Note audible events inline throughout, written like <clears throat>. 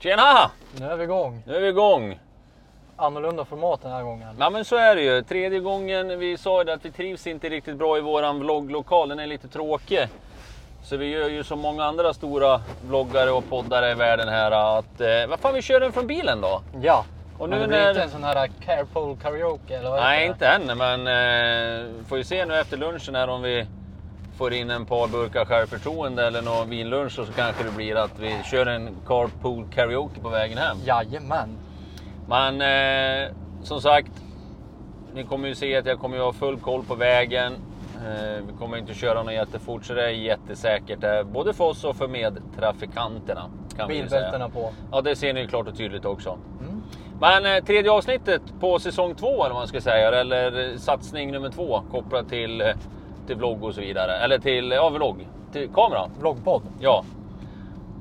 Tjena! Nu är vi igång. Nu är vi igång. Annorlunda format den här gången. Ja men så är det ju. Tredje gången, vi sa ju det att vi trivs inte riktigt bra i våran vlogglokal. Den är lite tråkig. Så vi gör ju som många andra stora vloggare och poddare i världen här att, eh, vad fan vi kör den från bilen då? Ja. Och men nu det blir när... inte en sån här carpool karaoke eller vad Nej heter inte än men eh, får ju se nu efter lunchen här om vi får in en par burkar självförtroende eller någon vinlunch så kanske det blir att vi kör en carpool karaoke på vägen hem. Jajamän. Men eh, som sagt, ni kommer ju se att jag kommer ju ha full koll på vägen. Eh, vi kommer inte köra något jättefort så det är jättesäkert. Eh, både för oss och för medtrafikanterna. Bilbältena på. Ja, det ser ni ju klart och tydligt också. Mm. Men eh, tredje avsnittet på säsong två eller vad man ska säga, eller eh, satsning nummer två kopplat till, eh, till vlogg och så vidare. Eller till, ja vlogg, till kamera. Vloggpodd. Ja.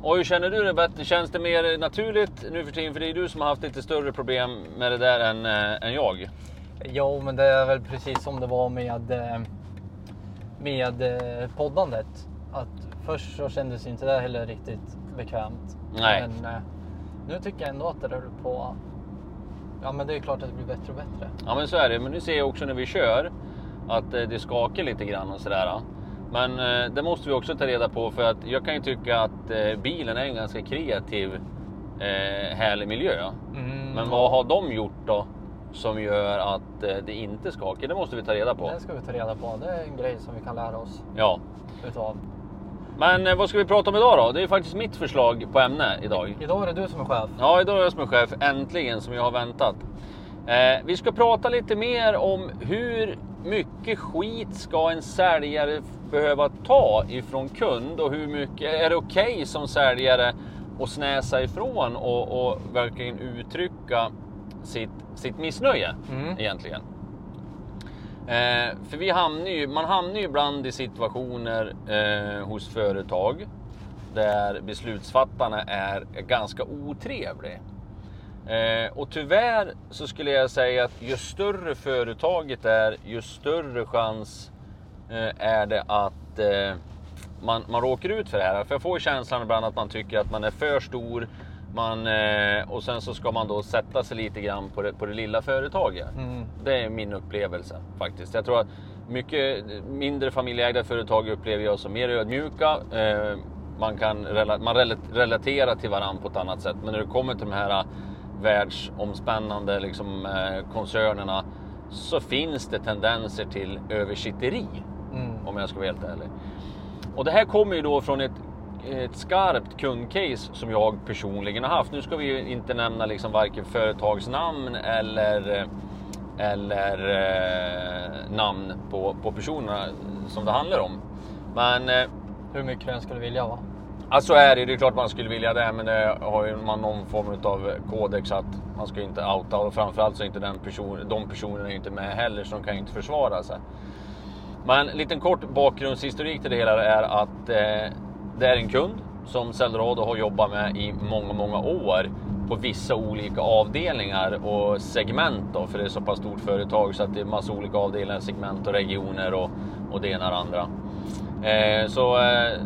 Och hur känner du det Bette? Känns det mer naturligt nu för tiden? För det är du som har haft lite större problem med det där än, äh, än jag. Jo, men det är väl precis som det var med, eh, med eh, poddandet. Att först så kändes inte det heller riktigt bekvämt. Nej. Men nu tycker jag ändå att det rör på. Ja, men det är klart att det blir bättre och bättre. Ja men så är det. Men nu ser jag också när vi kör att eh, det skakar lite grann och sådär. Men eh, det måste vi också ta reda på för att jag kan ju tycka att eh, bilen är en ganska kreativ, härlig miljö. Mm. Men vad har de gjort då som gör att det inte skakar? Det måste vi ta reda på. Det ska vi ta reda på. Det är en grej som vi kan lära oss Ja. utav. Men vad ska vi prata om idag då? Det är faktiskt mitt förslag på ämne idag. Idag är det du som är chef. Ja, idag är jag som är chef, äntligen, som jag har väntat. Eh, vi ska prata lite mer om hur mycket skit ska en säljare behöva ta ifrån kund och hur mycket är det okej som säljare att snäsa ifrån och, och verkligen uttrycka sitt, sitt missnöje Mm. egentligen. Eh, för vi hamnar ju, man hamnar ju ibland i situationer eh, hos företag där beslutsfattarna är ganska otrevliga. Eh, och tyvärr så skulle jag säga att ju större företaget är, ju större chans eh, är det att eh, man, man råkar ut för det här. För jag får känslan ibland att man tycker att man är för stor. Man, eh, och sen så ska man då sätta sig lite grann på det, på det lilla företaget. Mm. Det är min upplevelse faktiskt. Jag tror att mycket mindre familjeägda företag upplever jag som mer ödmjuka. Eh, man kan man rela- relaterar till varandra på ett annat sätt. Men när det kommer till de här världsomspännande liksom, eh, koncernerna så finns det tendenser till översitteri. Mm. Om jag ska vara helt ärlig. Och det här kommer ju då från ett, ett skarpt kundcase som jag personligen har haft. Nu ska vi ju inte nämna liksom varken företagsnamn eller, eller eh, namn på, på personerna som det handlar om. Men eh, Hur mycket den skulle vilja va? Ja, så är det, det är klart man skulle vilja det, men det har ju man någon form av kodex att man ska inte outa och framförallt så är inte den person, de personerna är inte med heller så de kan ju inte försvara sig. Men en liten kort bakgrundshistorik till det hela är att eh, det är en kund som Celdorado har jobbat med i många, många år på vissa olika avdelningar och segment då, för det är så pass stort företag så att det är massa olika avdelningar, segment och regioner och, och det ena och det andra. Eh, så eh,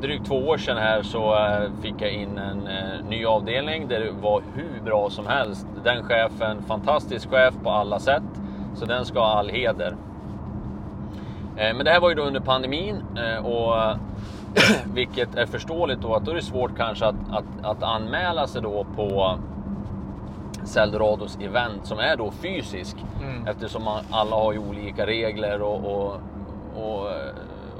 drygt två år sedan här så eh, fick jag in en eh, ny avdelning där det var hur bra som helst. Den chefen, fantastisk chef på alla sätt, så den ska ha all heder. Eh, Men det här var ju då under pandemin och <clears throat> vilket är förståeligt då att då är det svårt kanske att, att, att anmäla sig då på Celdorados event som är då fysisk Mm. eftersom alla har ju olika regler och, och, och,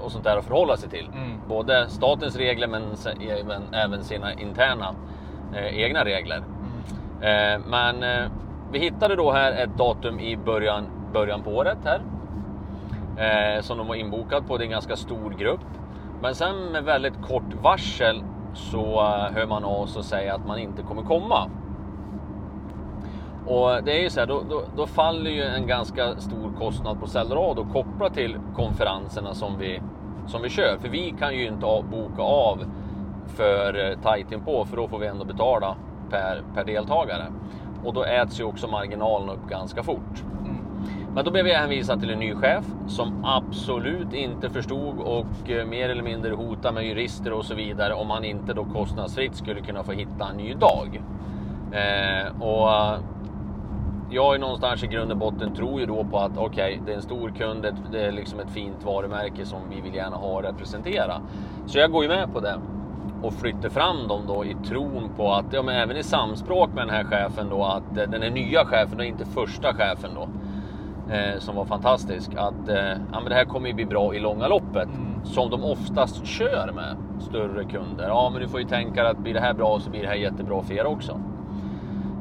och sånt där att förhålla sig till. Mm. Både statens regler men även, även sina interna eh, egna regler. Mm. Eh, men eh, vi hittade då här ett datum i början, början på året här. Eh, som de var inbokad på. Det är en ganska stor grupp. Men sen med väldigt kort varsel så eh, hör man av sig och säger att man inte kommer komma. Och det är ju så här, då, då, då faller ju en ganska stor kostnad på Celdorado kopplat till konferenserna som vi, som vi kör. För vi kan ju inte boka av för eh, tajt inpå för då får vi ändå betala per, per deltagare. Och då äts ju också marginalen upp ganska fort. Mm. Men då blev jag hänvisad till en ny chef som absolut inte förstod och eh, mer eller mindre hotade med jurister och så vidare om han inte då kostnadsfritt skulle kunna få hitta en ny dag. Eh, och jag är någonstans i grund och botten tror ju då på att okej, okay, det är en stor kund, det är liksom ett fint varumärke som vi vill gärna ha och representera. Så jag går ju med på det och flyttar fram dem då i tron på att, ja men även i samspråk med den här chefen då, att den är nya chefen och inte första chefen då eh, som var fantastisk. Att eh, ja, men det här kommer ju bli bra i långa loppet. Mm. Som de oftast kör med större kunder. Ja, men du får ju tänka att blir det här bra så blir det här jättebra för er också.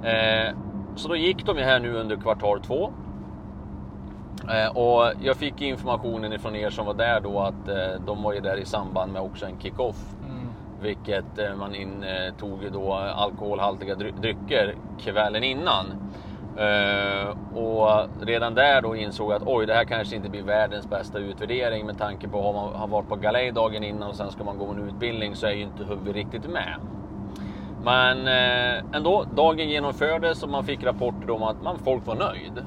Eh, så då gick de ju här nu under kvartal två. Eh, och jag fick informationen ifrån er som var där då att eh, de var ju där i samband med också en kick-off. Mm. Vilket eh, man intog då alkoholhaltiga drycker kvällen innan. Och redan där då insåg jag att oj, det här kanske inte blir världens bästa utvärdering med tanke på att man har varit på galej dagen innan och sen ska man gå en utbildning så är ju inte huvudet riktigt med. Men uh, ändå, dagen genomfördes och man fick rapporter om att man, folk var nöjd.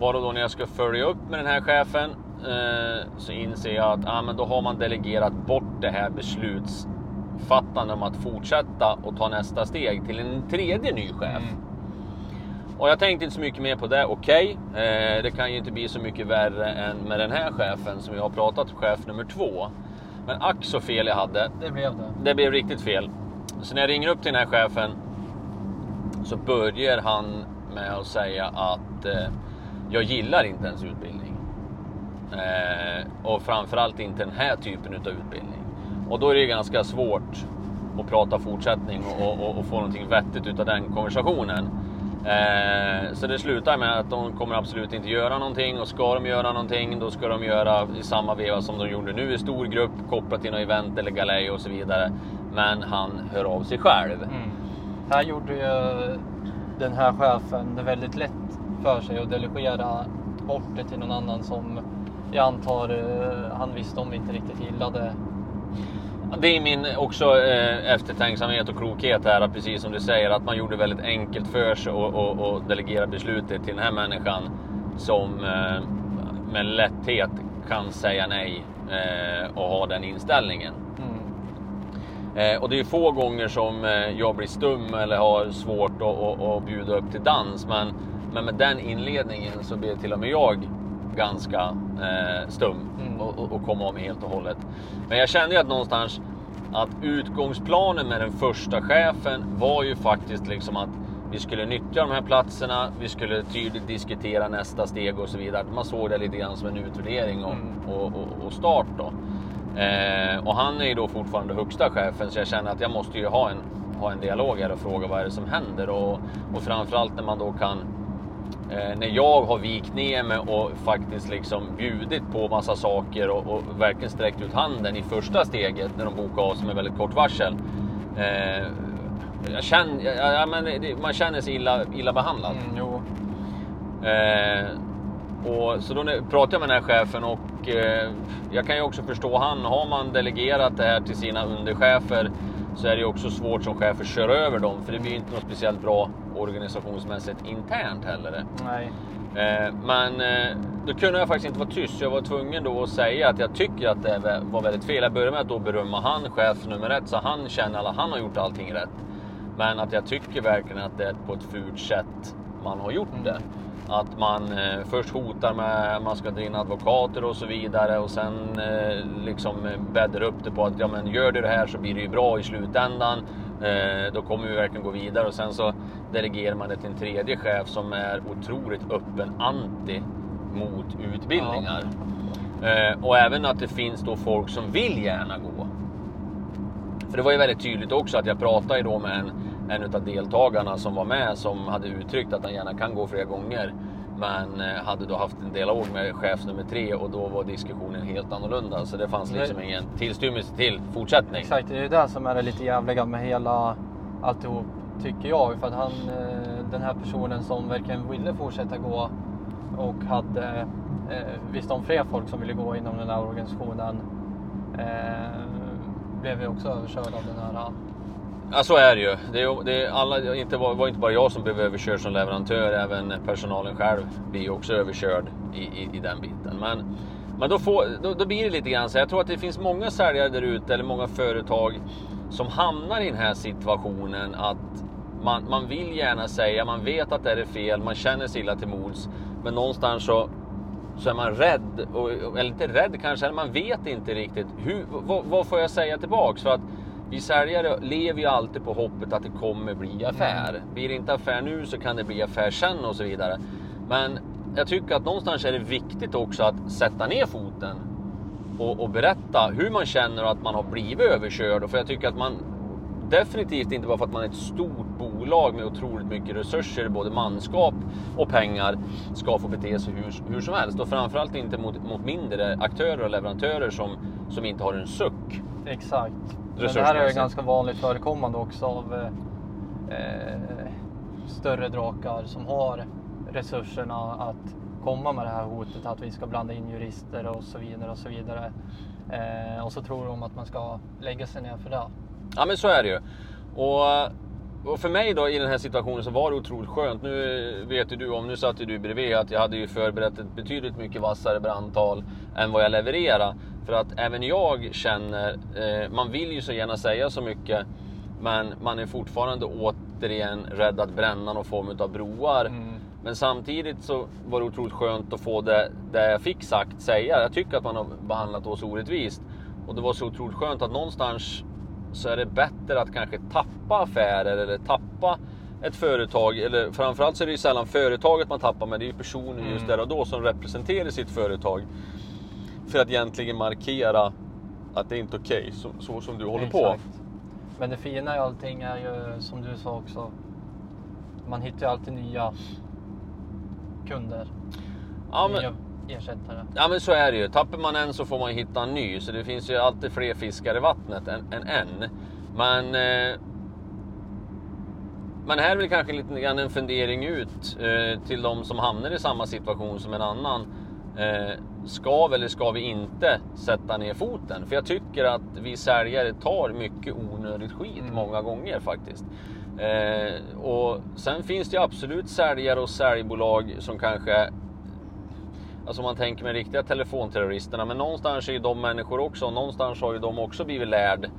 Bara då när jag ska följa upp med den här chefen uh, så inser jag att ah, men då har man delegerat bort det här beslutsfattande om att fortsätta och ta nästa steg till en tredje ny chef. Mm. Och jag tänkte inte så mycket mer på det. Okej, okay. eh, det kan ju inte bli så mycket värre än med den här chefen som jag har pratat chef nummer två. Men ack så fel jag hade. Det blev det. Det blev riktigt fel. Så när jag ringer upp till den här chefen så börjar han med att säga att eh, jag gillar inte ens utbildning. Eh, och framförallt inte den här typen av utbildning. Och då är det ganska svårt att prata fortsättning och, och, och få någonting vettigt utav den konversationen. Eh, så det slutar med att de kommer absolut inte göra någonting och ska de göra någonting då ska de göra i samma veva som de gjorde nu i stor grupp kopplat till något event eller galej och så vidare. Men han hör av sig själv. Mm. Här gjorde ju den här chefen det väldigt lätt för sig att delegera bort det till någon annan som jag antar eh, han visste om inte riktigt gillade det är min också eh, eftertänksamhet och klokhet här, precis som du säger, att man gjorde väldigt enkelt för sig och, och, och delegera beslutet till den här människan som eh, med lätthet kan säga nej eh, och ha den inställningen. Eh, och det är få gånger som eh, jag blir stum eller har svårt att, att, att bjuda upp till dans, men, men med den inledningen så blir till och med jag ganska eh, stum mm. och, och, och komma om helt och hållet. Men jag kände ju att någonstans att utgångsplanen med den första chefen var ju faktiskt liksom att vi skulle nyttja de här platserna, vi skulle tydligt diskutera nästa steg och så vidare. Man såg det lite grann som en utvärdering och, mm. och, och, och start då. Eh, och han är ju då fortfarande högsta chefen så jag känner att jag måste ju ha en, ha en dialog här och fråga vad är det som händer och, och framförallt när man då kan Eh, när jag har vikt ner mig och faktiskt liksom bjudit på massa saker och, och verkligen sträckt ut handen i första steget när de bokar av sig med väldigt kort varsel. Eh, jag känner, ja, men man känner sig illa, illa behandlad. Mm, eh, och, så då pratade jag med den här chefen och eh, jag kan ju också förstå han. Har man delegerat det här till sina underchefer så är det också svårt som chef att köra över dem för det blir inte något speciellt bra organisationsmässigt internt heller. Nej. Eh, men eh, då kunde jag faktiskt inte vara tyst. Jag var tvungen då att säga att jag tycker att det var väldigt fel. Jag började med att då berömma han, chef nummer ett, så han känner att han har gjort allting rätt. Men att jag tycker verkligen att det är på ett fult sätt man har gjort det. Att man eh, först hotar med att man ska in advokater och så vidare och sen eh, liksom bäddar upp det på att ja, men gör du det här så blir det ju bra i slutändan. Eh, då kommer vi verkligen gå vidare och sen så delegerar man det till en tredje chef som är otroligt öppen anti mot utbildningar. Ja. Eh, och även att det finns då folk som vill gärna gå. För det var ju väldigt tydligt också att jag pratade då med en en av deltagarna som var med som hade uttryckt att han gärna kan gå flera gånger. Men eh, hade då haft en dialog med chef nummer tre och då var diskussionen helt annorlunda. Så det fanns liksom ingen tillstymmelse till fortsättning. Exakt, det är ju det som är det lite jävliga med hela alltihop tycker jag. För att han, eh, den här personen som verkligen ville fortsätta gå och hade eh, visst om fler folk som ville gå inom den här organisationen blev ju också överkörd av den här Ja, så är det ju. Det, är, det är alla, inte, var inte bara jag som blev överkörd som leverantör, även personalen själv blir ju också överkörd i, i, i den biten. Men, men då, får, då, då, blir det lite grann så. Jag tror att det finns många säljare där ute, eller många företag, som hamnar i den här situationen att man, man vill gärna säga, man vet att det är fel, man känner sig illa till mods, men någonstans så så är man rädd, och, eller inte rädd kanske, eller man vet inte riktigt. Hur, vad, vad, får jag säga tillbaks? För att vi säljare lever ju alltid på hoppet att det kommer bli affär. Mm. Blir det inte affär nu så kan det bli affär sen och så vidare. Men jag tycker att någonstans är det viktigt också att sätta ner foten och, och berätta hur man känner att man har blivit överkörd. För jag tycker att man definitivt inte bara för att man är ett stort bolag med otroligt mycket resurser, både manskap och pengar, ska få bete sig hur, hur som helst. Och framförallt inte mot, mot mindre aktörer och leverantörer som, som inte har en suck. Exakt. Men det här är ju ganska vanligt förekommande också av eh, större drakar som har resurserna att komma med det här hotet att vi ska blanda in jurister och så vidare och så vidare. Eh, och så tror de att man ska lägga sig ner för det. Ja men så är det ju. Och, och för mig då i den här situationen så var det otroligt skönt. Nu vet ju du om, nu satt ju du bredvid, att jag hade ju förberett ett betydligt mycket vassare brandtal än vad jag levererade. För att även jag känner, eh, man vill ju så gärna säga så mycket, men man är fortfarande återigen rädd att bränna någon form av broar. Mm. Men samtidigt så var det otroligt skönt att få det, det jag fick sagt säga. Jag tycker att man har behandlat oss orättvist. Och det var så otroligt skönt att någonstans så är det bättre att kanske tappa affärer eller tappa ett företag. Eller framförallt så är det ju sällan företaget man tappar, men det är ju personen mm. just där och då som representerar sitt företag. För att egentligen markera att det är inte okej okay, så, så, som du håller Exakt. på. Men det fina i allting är ju som du sa också. Man hittar ju alltid nya kunder. Ja, men, nya ersättare. Ja men så är det ju. Tappar man en så får man hitta en ny. Så det finns ju alltid fler fiskar i vattnet än, än en. Men, eh, men här är väl kanske lite grann en fundering ut eh, till de som hamnar i samma situation som en annan. Eh, ska vi eller ska vi inte sätta ner foten? För jag tycker att vi säljare tar mycket onödigt skit mm. många gånger faktiskt. Eh, och sen finns det absolut säljare och säljbolag som kanske Alltså om man tänker med riktiga telefonterroristerna. Men någonstans är ju de människor också. Någonstans har ju de också blivit lärd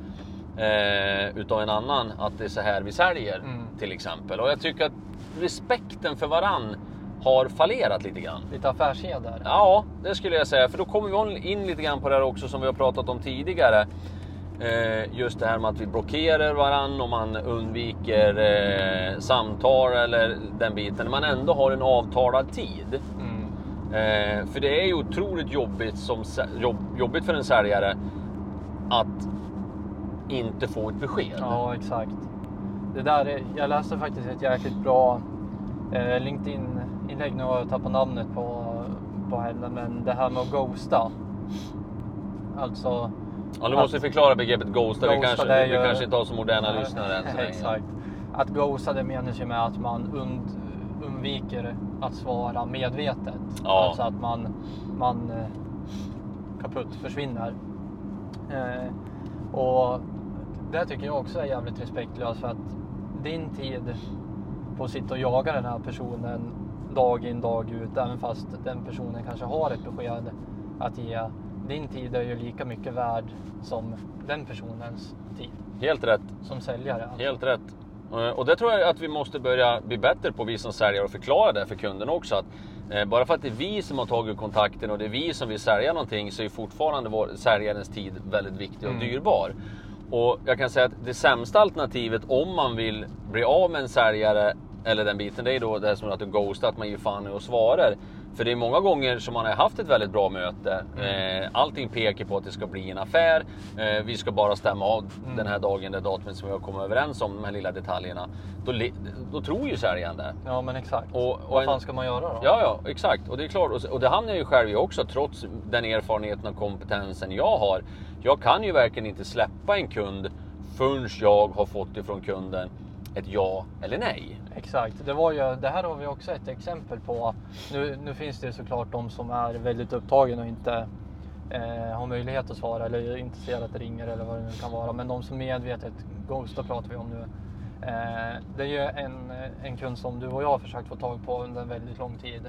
eh, utav en annan att det är så här vi säljer mm. till exempel. Och jag tycker att respekten för varann har fallerat lite grann. Lite affärsseder? Ja, det skulle jag säga. För då kommer vi in lite grann på det här också som vi har pratat om tidigare. Eh, just det här med att vi blockerar varann och man undviker eh, samtal eller den biten. Man ändå har en avtalad tid. Eh, för det är ju otroligt jobbigt, som, jobb, jobbigt för en säljare att inte få ett besked. Ja, exakt. Det där är, jag läste faktiskt ett jäkligt bra eh, LinkedIn-inlägg. Nu har jag tappat namnet på, på henne, men det här med att ghosta. Alltså... Ja, du måste förklara begreppet ghosta. ghosta vi kanske, ju, vi kanske inte har så moderna lyssnare än så <laughs> länge. Exakt. Att ghosta det menas ju med att man und, undviker att svara medvetet. Ja. Alltså att man, man eh, kaputt försvinner. Eh, och det tycker jag också är jävligt respektlöst för att din tid på att sitta och jaga den här personen dag in dag ut, även fast den personen kanske har ett besked att ge. Din tid är ju lika mycket värd som den personens tid. Helt rätt. Som säljare. Alltså. Helt rätt. Eh, och det tror jag att vi måste börja bli bättre på, vi som säljare, och förklara det för kunden också. Att eh, bara för att det är vi som har tagit kontakten och det är vi som vill sälja någonting så är fortfarande vår, säljarens tid väldigt viktig och mm. dyrbar. Och jag kan säga att det sämsta alternativet om man vill bli av med en säljare eller den biten, det är då det som att du ghostar, att man ger fan och svarar. För det är många gånger som man har haft ett väldigt bra möte. Mm. Eh, allting pekar på att det ska bli en affär. Eh, vi ska bara stämma av mm. den här dagen, det datumet som vi har kommit överens om, de här lilla detaljerna. Då, då tror ju säljaren det. Ja men exakt. Och, och Vad fan ska man göra då? Ja, ja exakt. Och det är klart. Och, och det hamnar jag ju själv i också, trots den erfarenheten och kompetensen jag har. Jag kan ju verkligen inte släppa en kund förrän jag har fått ifrån kunden ett ja eller nej. Exakt, det, var ju, det här har vi också ett exempel på. Nu, nu finns det såklart de som är väldigt upptagen och inte eh, har möjlighet att svara eller inte ser att det ringer eller vad det nu kan vara. Men de som medvetet ghostar pratar vi om nu. Eh, det är ju en, en kund som du och jag har försökt få tag på under en väldigt lång tid.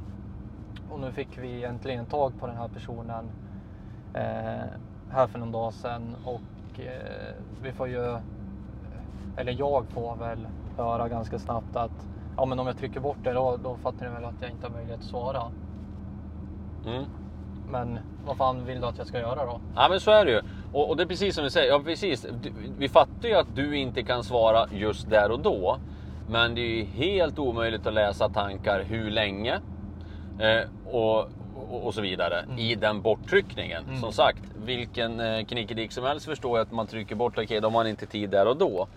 Och nu fick vi äntligen tag på den här personen eh, här för någon dag sedan och eh, vi får ju, eller jag får väl höra ganska snabbt att ja men om jag trycker bort det då, då fattar ni väl att jag inte har möjlighet att svara. Mm. Men vad fan vill du att jag ska göra då? Ja men så är det ju. Och, och det är precis som du säger, ja precis. Du, vi fattar ju att du inte kan svara just där och då. Men det är ju helt omöjligt att läsa tankar hur länge. Eh, och, och, och så vidare Mm. i den borttryckningen. Mm. Som sagt, vilken eh, knickedick som helst förstår jag att man trycker bort, okej då har man inte tid där och då.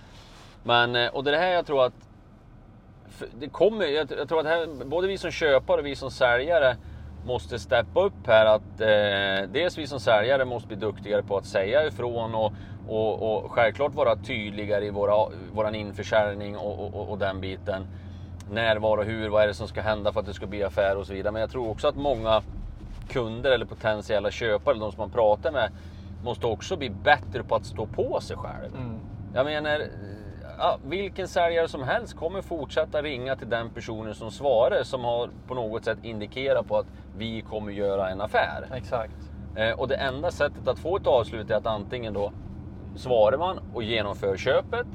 Men, eh, och det är det här jag tror att det kommer, jag, jag tror att här, både vi som köpare och vi som säljare måste steppa upp här. Att eh, dels vi som säljare måste bli duktigare på att säga ifrån och, och, och självklart vara tydligare i våra, våran införsäljning och, och, och den biten. När, var och hur, vad är det som ska hända för att det ska bli affär och så vidare. Men jag tror också att många kunder eller potentiella köpare, de som man pratar med, måste också bli bättre på att stå på sig själv. Mm. Jag menar, ja, vilken säljare som helst kommer fortsätta ringa till den personen som svarar som har på något sätt indikerat på att vi kommer göra en affär. Exakt. Eh, och det enda sättet att få ett avslut är att antingen då svarar man och genomför köpet.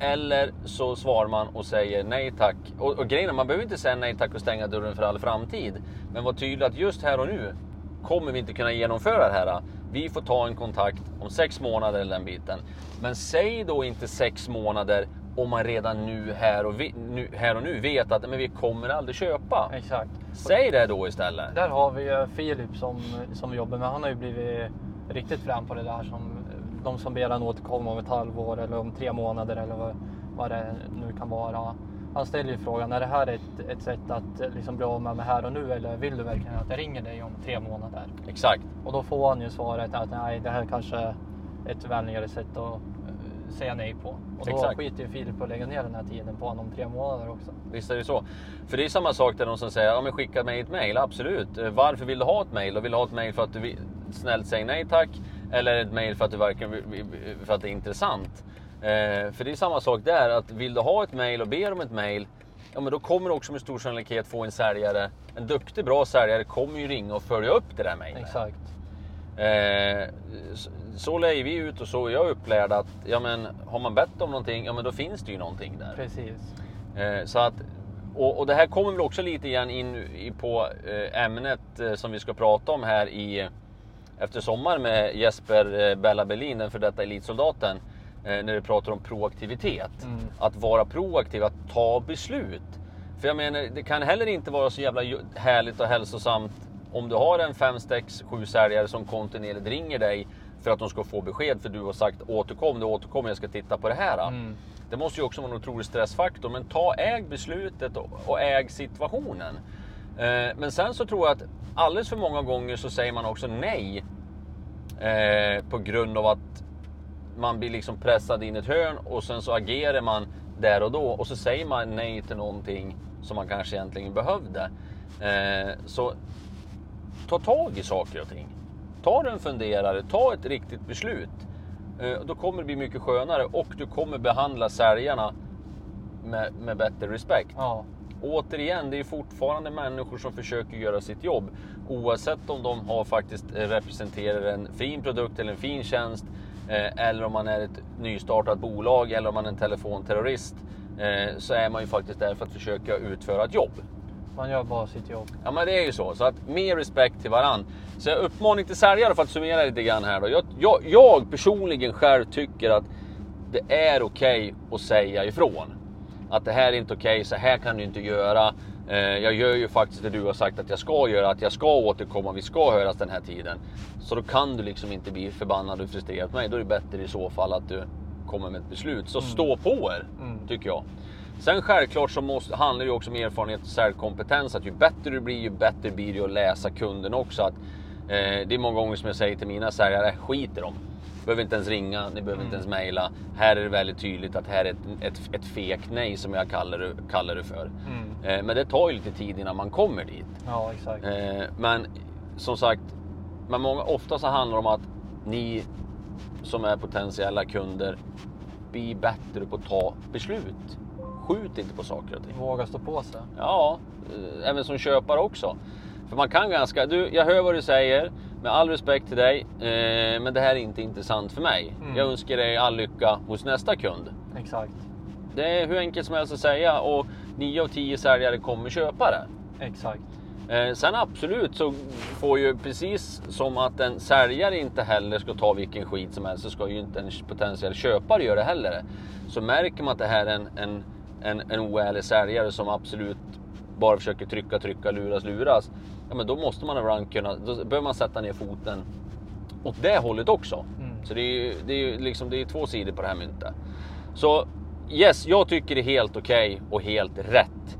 Eller så svarar man och säger nej tack. Och, och grejen är, man behöver inte säga nej tack och stänga dörren för all framtid. Men var tydlig att just här och nu kommer vi inte kunna genomföra det här. Vi får ta en kontakt om sex månader eller den biten. Men säg då inte sex månader om man redan nu här och, vi, nu, här och nu vet att men vi kommer aldrig köpa. Exakt. Säg det då istället. Där har vi ju Filip som, som jobbar med. Han har ju blivit riktigt fram på det där. Som, de som ber han återkomma om ett halvår eller om tre månader eller vad, vad det nu kan vara. Han ställer ju frågan, är det här ett, ett sätt att liksom bli av med mig här och nu eller vill du verkligen att jag ringer dig om tre månader? Exakt. Och då får han ju svaret att nej, det här kanske är ett vänligare sätt att eh, säga nej på. Och då Exakt. skiter ju Filip på att lägga ner den här tiden på honom om tre månader också. Visst är det så. För det är samma sak där de som säger, ja men skicka mig ett mail, absolut. Eh, Varför vill du ha ett mail? Och vill du ha ett mail för att du vill, snällt säger nej tack? Eller ett mail för att, du för att det är intressant? Eh, för det är samma sak där, att vill du ha ett mail och ber om ett mail, ja men då kommer du också med stor sannolikhet få en säljare, en duktig bra säljare kommer ju ringa och följa upp det där mejlet. Exakt. Eh, så- så lägger vi ut och så är jag upplärd att ja, men, har man bett om någonting, ja men då finns det ju någonting där. Precis. Eh, så att, och, och det här kommer väl också lite grann in på eh, ämnet eh, som vi ska prata om här i efter sommaren med Jesper eh, Bella Berlin, den för detta elitsoldaten. Eh, när vi pratar om proaktivitet. Mm. Att vara proaktiv, att ta beslut. För jag menar, det kan heller inte vara så jävla härligt och hälsosamt om du har en 5, 6, 7 säljare som kontinuerligt ringer dig för att de ska få besked för du har sagt återkom, du återkommer, jag ska titta på det här. Mm. Det måste ju också vara en otrolig stressfaktor, men ta äg beslutet och, och äg situationen. Eh, men sen så tror jag att alldeles för många gånger så säger man också nej eh, på grund av att man blir liksom pressad in i ett hörn och sen så agerar man där och då och så säger man nej till någonting som man kanske egentligen behövde. Eh, så ta tag i saker och ting. Ta en funderare, ta ett riktigt beslut. Då kommer det bli mycket skönare och du kommer behandla säljarna med, med bättre respekt. Ja. Återigen, det är fortfarande människor som försöker göra sitt jobb. Oavsett om de har faktiskt eh, representerar en fin produkt eller en fin tjänst. eh, Eller om man är ett nystartat bolag eller om man är en telefonterrorist. eh, Så är man ju faktiskt där för att försöka utföra ett jobb. Man gör bara sitt jobb. Ja men det är ju så. Så att mer respekt till varann. Så jag uppmaning till säljare för att summera lite grann här då. Jag, jag, jag personligen själv tycker att det är okej att säga ifrån. Att det här är inte okej, så här kan du inte göra. Eh, jag gör ju faktiskt det du har sagt att jag ska göra, att jag ska återkomma, vi ska höras den här tiden. Så då kan du liksom inte bli förbannad och frustrerad på mig. Då är det bättre i så fall att du kommer med ett beslut. Så stå på er, Mm. tycker jag. Sen självklart så måste, handlar det ju också om erfarenhet och säljkompetens. Att ju bättre du blir, ju bättre blir det att läsa kunden också. Att, eh, det är många gånger som jag säger till mina säljare, skit i dem. Behöver inte ens ringa, ni behöver inte ens mejla. Här är det väldigt tydligt att här är ett, ett, ett fek nej som jag kallar det, kallar det för. Mm. Eh, men det tar ju lite tid innan man kommer dit. Ja, exakt. Eh, men som sagt, Men många, ofta så handlar det om att ni som är potentiella kunder blir bättre på att ta beslut. Skjut inte på saker och ting. Våga stå på sig. Ja, eh, även som köpare också. För man kan ganska, du, jag hör vad du säger, med all respekt till dig, eh, men det här är inte intressant för mig. Mm. Jag önskar dig all lycka hos nästa kund. Exakt. Det är hur enkelt som helst att säga och 9 av 10 säljare kommer köpa det. Exakt. Eh, sen absolut så får ju precis som att en säljare inte heller ska ta vilken skit som helst så ska ju inte en potentiell köpare göra det heller. Så märker man att det här är en, en, en, en oärlig säljare som absolut bara försöker trycka, trycka, luras, luras. Ja, men då måste man ibland kunna, då behöver man sätta ner foten åt det hållet också. Mm. Så det är ju det är liksom, det är två sidor på det här myntet. Så yes, jag tycker det är helt okej och helt rätt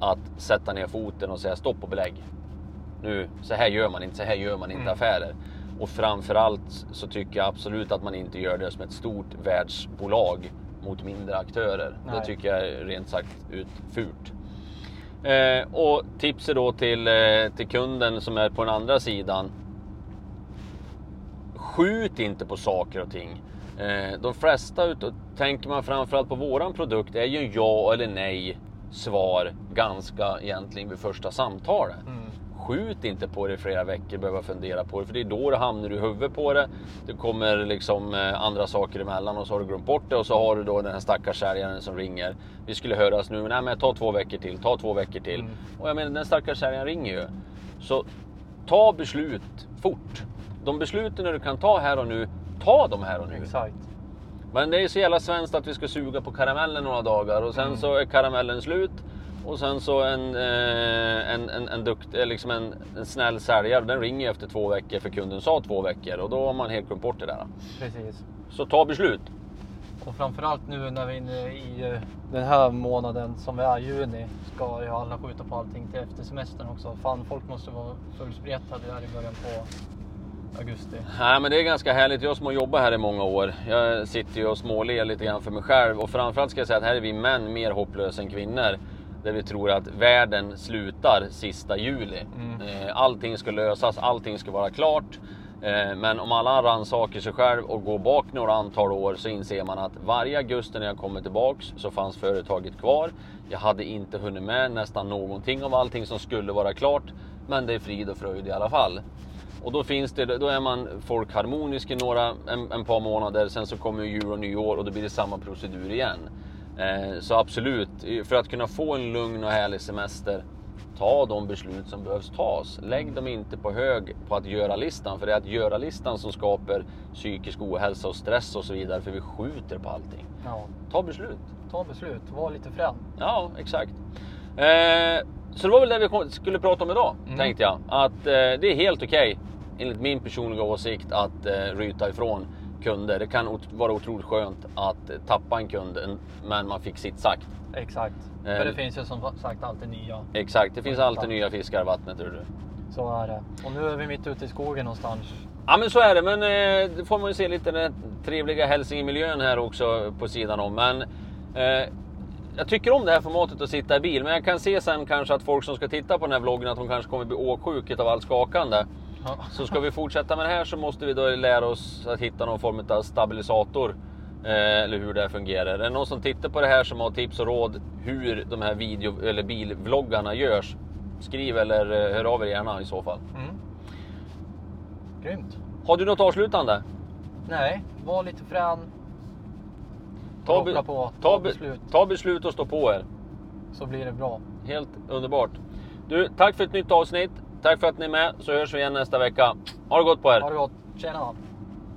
att sätta ner foten och säga stopp och belägg. Nu, så här gör man inte, så här gör man inte Mm. affärer. Och framförallt så tycker jag absolut att man inte gör det som ett stort världsbolag mot mindre aktörer. Det Nej. tycker jag är rent sagt ut fult. Eh, och tipset då till, eh, till kunden som är på den andra sidan. Skjut inte på saker och ting. Eh, de flesta, utav, tänker man framförallt på våran produkt, är ju en ja eller nej svar ganska egentligen vid första samtalet. Mm. Skjut inte på det i flera veckor, behöva fundera på det, för det är då det hamnar i huvudet på det. Det kommer liksom eh, andra saker emellan och så har du glömt bort det och så har du då den här stackars säljaren som ringer. Vi skulle höras nu, men nej men ta två veckor till, ta två veckor till. Mm. Och jag menar den stackars säljaren ringer ju. Så ta beslut fort. De besluten du kan ta här och nu, ta dem här och nu. Exakt. Men det är så jävla svenskt att vi ska suga på karamellen några dagar och sen Mm. så är karamellen slut. Och sen så en, eh, en, en, en, dukt, eh, liksom en, en snäll säljare, den ringer efter två veckor för kunden sa två veckor och då har man helt glömt bort det där. Precis. Så ta beslut. Och framförallt nu när vi är inne i eh, den här månaden som vi är, juni, ska ju alla skjuta på allting till efter semestern också. Fan, folk måste vara fullspretade där i början på augusti. Nej men det är ganska härligt. Jag som har jobbat här i många år. Jag sitter ju och småler lite grann för mig själv. Och framförallt ska jag säga att här är vi män mer hopplösa än kvinnor. Där vi tror att världen slutar sista juli. Mm. Eh, Allting ska lösas, allting ska vara klart. Eh, Men om alla rannsakar sig själv och går bak några antal år så inser man att varje augusti när jag kommer tillbaks så fanns företaget kvar. Jag hade inte hunnit med nästan någonting av allting som skulle vara klart. Men det är frid och fröjd i alla fall. Och då finns det, då är man folk harmonisk i några, en, en par månader, sen så kommer ju jul och nyår och då blir det samma procedur igen. Eh, så absolut, för att kunna få en lugn och härlig semester, ta de beslut som behövs tas. Lägg dem inte på hög på att göra-listan, för det är att göra-listan som skapar psykisk ohälsa och stress och så vidare, för vi skjuter på allting. Ja, Ta beslut. ta beslut, var lite frän. Ja, exakt. Eh, så det var väl det vi skulle prata om idag, Mm. tänkte jag. Att eh, det är helt okej, enligt min personliga åsikt, att eh, ryta ifrån kunder. Det kan vara otroligt skönt att tappa en kund, en- men man fick sitt sagt. Exakt. Eh, För det finns ju som sagt alltid nya. Exakt, det finns alltid nya fiskar i vattnet, tror du. Så är det. Och nu är vi mitt ute i skogen någonstans. Ja men så är det, men eh, det får man ju se lite den trevliga hälsingemiljön här också på sidan om. Men eh, jag tycker om det här formatet att sitta i bil, men jag kan se sen kanske att folk som ska titta på den här vloggen att de kanske kommer bli åksjuka av allt skakande. Ja. Så ska vi fortsätta med det här så måste vi då lära oss att hitta någon form av stabilisator. Eh, eller hur det här fungerar. Är det någon som tittar på det här som har tips och råd hur de här video eller bilvloggarna görs? Skriv eller eh, hör av er gärna i så fall. Mm. Grymt. Har du något avslutande? Nej, var lite frän. Ta, be- på, ta, ta be- beslut. ta beslut och stå på er. Så blir det bra. Helt underbart. Du, tack för ett nytt avsnitt. Tack för att ni är med, så hörs vi igen nästa vecka. Ha det gott på er. Ha det gott. Tjena!